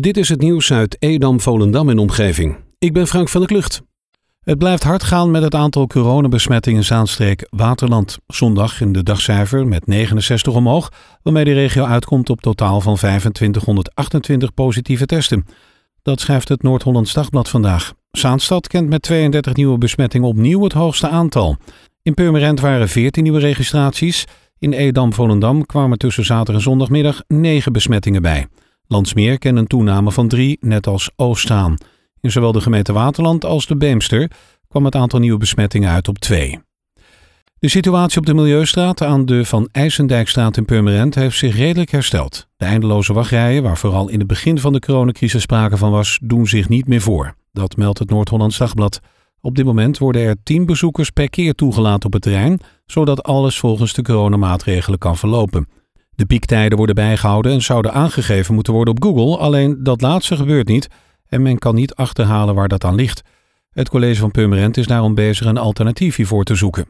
Dit is het nieuws uit Edam, Volendam en omgeving. Ik ben Frank van der Klucht. Het blijft hard gaan met het aantal coronabesmettingen in Zaanstreek Waterland. Zondag in de dagcijfer met 69 omhoog, waarmee de regio uitkomt op totaal van 2528 positieve testen. Dat schrijft het Noord-Hollands Dagblad vandaag. Zaanstad kent met 32 nieuwe besmettingen opnieuw het hoogste aantal. In Purmerend waren 14 nieuwe registraties. In Edam-Volendam kwamen tussen zaterdag en zondagmiddag 9 besmettingen bij. Landsmeer kent een toename van 3, net als Oostzaan. In zowel de gemeente Waterland als de Beemster kwam het aantal nieuwe besmettingen uit op 2. De situatie op de Milieustraat aan de Van IJsendijkstraat in Purmerend heeft zich redelijk hersteld. De eindeloze wachtrijen, waar vooral in het begin van de coronacrisis sprake van was, doen zich niet meer voor. Dat meldt het Noord-Hollands Dagblad. Op dit moment worden er 10 bezoekers per keer toegelaten op het terrein, zodat alles volgens de coronamaatregelen kan verlopen. De piektijden worden bijgehouden en zouden aangegeven moeten worden op Google, alleen dat laatste gebeurt niet en men kan niet achterhalen waar dat aan ligt. Het college van Purmerend is daarom bezig een alternatief hiervoor te zoeken.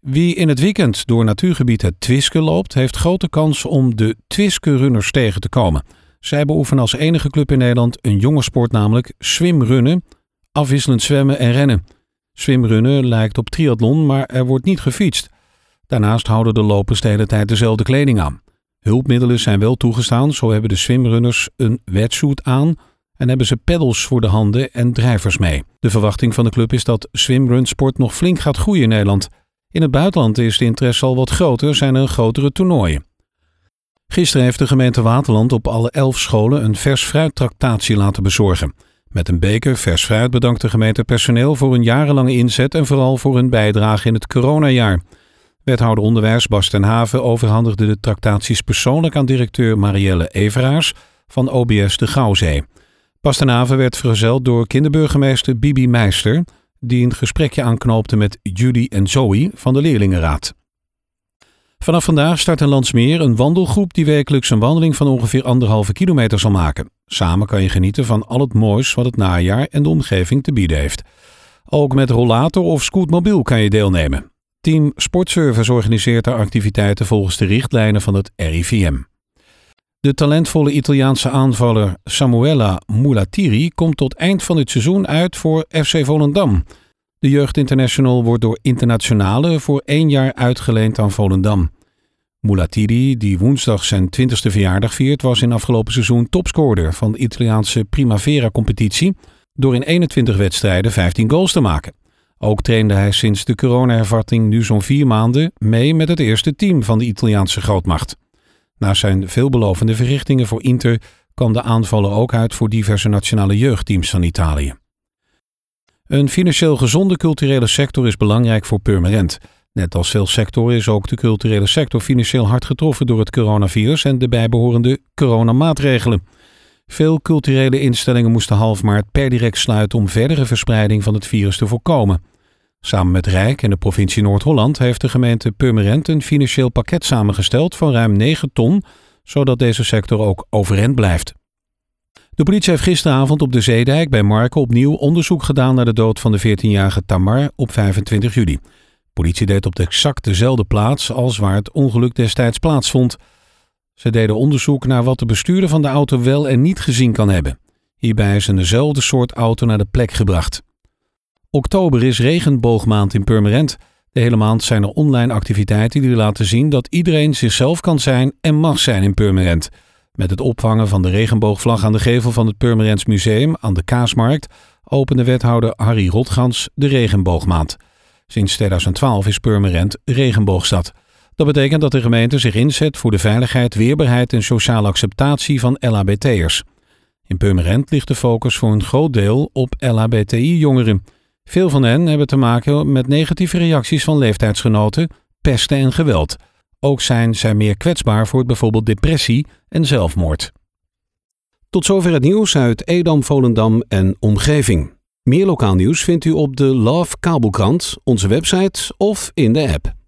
Wie in het weekend door natuurgebied het Twiske loopt, heeft grote kans om de Twiske Runners tegen te komen. Zij beoefenen als enige club in Nederland een jonge sport, namelijk swimrunnen, afwisselend zwemmen en rennen. Swimrunnen lijkt op triathlon, maar er wordt niet gefietst. Daarnaast houden de lopers de hele tijd dezelfde kleding aan. Hulpmiddelen zijn wel toegestaan, zo hebben de swimrunners een wetsuit aan en hebben ze peddels voor de handen en drijvers mee. De verwachting van de club is dat swimrunsport nog flink gaat groeien in Nederland. In het buitenland is de interesse al wat groter, zijn er grotere toernooien. Gisteren heeft de gemeente Waterland op alle elf scholen een vers fruittractatie laten bezorgen. Met een beker vers fruit bedankt de gemeente personeel voor hun jarenlange inzet en vooral voor hun bijdrage in het coronajaar. Wethouder onderwijs Bas Haven overhandigde de tractaties persoonlijk aan directeur Marielle Everaars van OBS de Gouwzee. Bas ten Haven werd vergezeld door kinderburgemeester Bibi Meister, die een gesprekje aanknoopte met Judy en Zoe van de Leerlingenraad. Vanaf vandaag start in Landsmeer een wandelgroep die wekelijks een wandeling van ongeveer anderhalve kilometer zal maken. Samen kan je genieten van al het moois wat het najaar en de omgeving te bieden heeft. Ook met rollator of scootmobiel kan je deelnemen. Team Sportservice organiseert haar activiteiten volgens de richtlijnen van het RIVM. De talentvolle Italiaanse aanvaller Samuela Mulatiri komt tot eind van dit seizoen uit voor FC Volendam. De jeugdinternational wordt door internationale voor één jaar uitgeleend aan Volendam. Mulatiri, die woensdag zijn 20ste verjaardag viert, was in afgelopen seizoen topscorer van de Italiaanse Primavera-competitie door in 21 wedstrijden 15 goals te maken. Ook trainde hij sinds de coronahervatting nu zo'n vier maanden mee met het eerste team van de Italiaanse grootmacht. Na zijn veelbelovende verrichtingen voor Inter kwam de aanvallen ook uit voor diverse nationale jeugdteams van Italië. Een financieel gezonde culturele sector is belangrijk voor Purmerend. Net als veel sectoren is ook de culturele sector financieel hard getroffen door het coronavirus en de bijbehorende coronamaatregelen. Veel culturele instellingen moesten half maart per direct sluiten om verdere verspreiding van het virus te voorkomen. Samen met Rijk en de provincie Noord-Holland heeft de gemeente Purmerend een financieel pakket samengesteld van ruim 9 ton, zodat deze sector ook overeind blijft. De politie heeft gisteravond op de Zeedijk bij Marken opnieuw onderzoek gedaan naar de dood van de 14-jarige Tamar op 25 juli. De politie deed op de exact dezelfde plaats als waar het ongeluk destijds plaatsvond. Ze deden onderzoek naar wat de bestuurder van de auto wel en niet gezien kan hebben. Hierbij is een dezelfde soort auto naar de plek gebracht. Oktober is regenboogmaand in Purmerend. De hele maand zijn er online activiteiten die laten zien dat iedereen zichzelf kan zijn en mag zijn in Purmerend. Met het opvangen van de regenboogvlag aan de gevel van het Purmerends Museum aan de Kaasmarkt opende wethouder Harry Rotgans de regenboogmaand. Sinds 2012 is Purmerend regenboogstad. Dat betekent dat de gemeente zich inzet voor de veiligheid, weerbaarheid en sociale acceptatie van LHBT'ers. In Purmerend ligt de focus voor een groot deel op LHBTI-jongeren. Veel van hen hebben te maken met negatieve reacties van leeftijdsgenoten, pesten en geweld. Ook zijn zij meer kwetsbaar voor bijvoorbeeld depressie en zelfmoord. Tot zover het nieuws uit Edam, Volendam en omgeving. Meer lokaal nieuws vindt u op de Love Kabelkrant, onze website of in de app.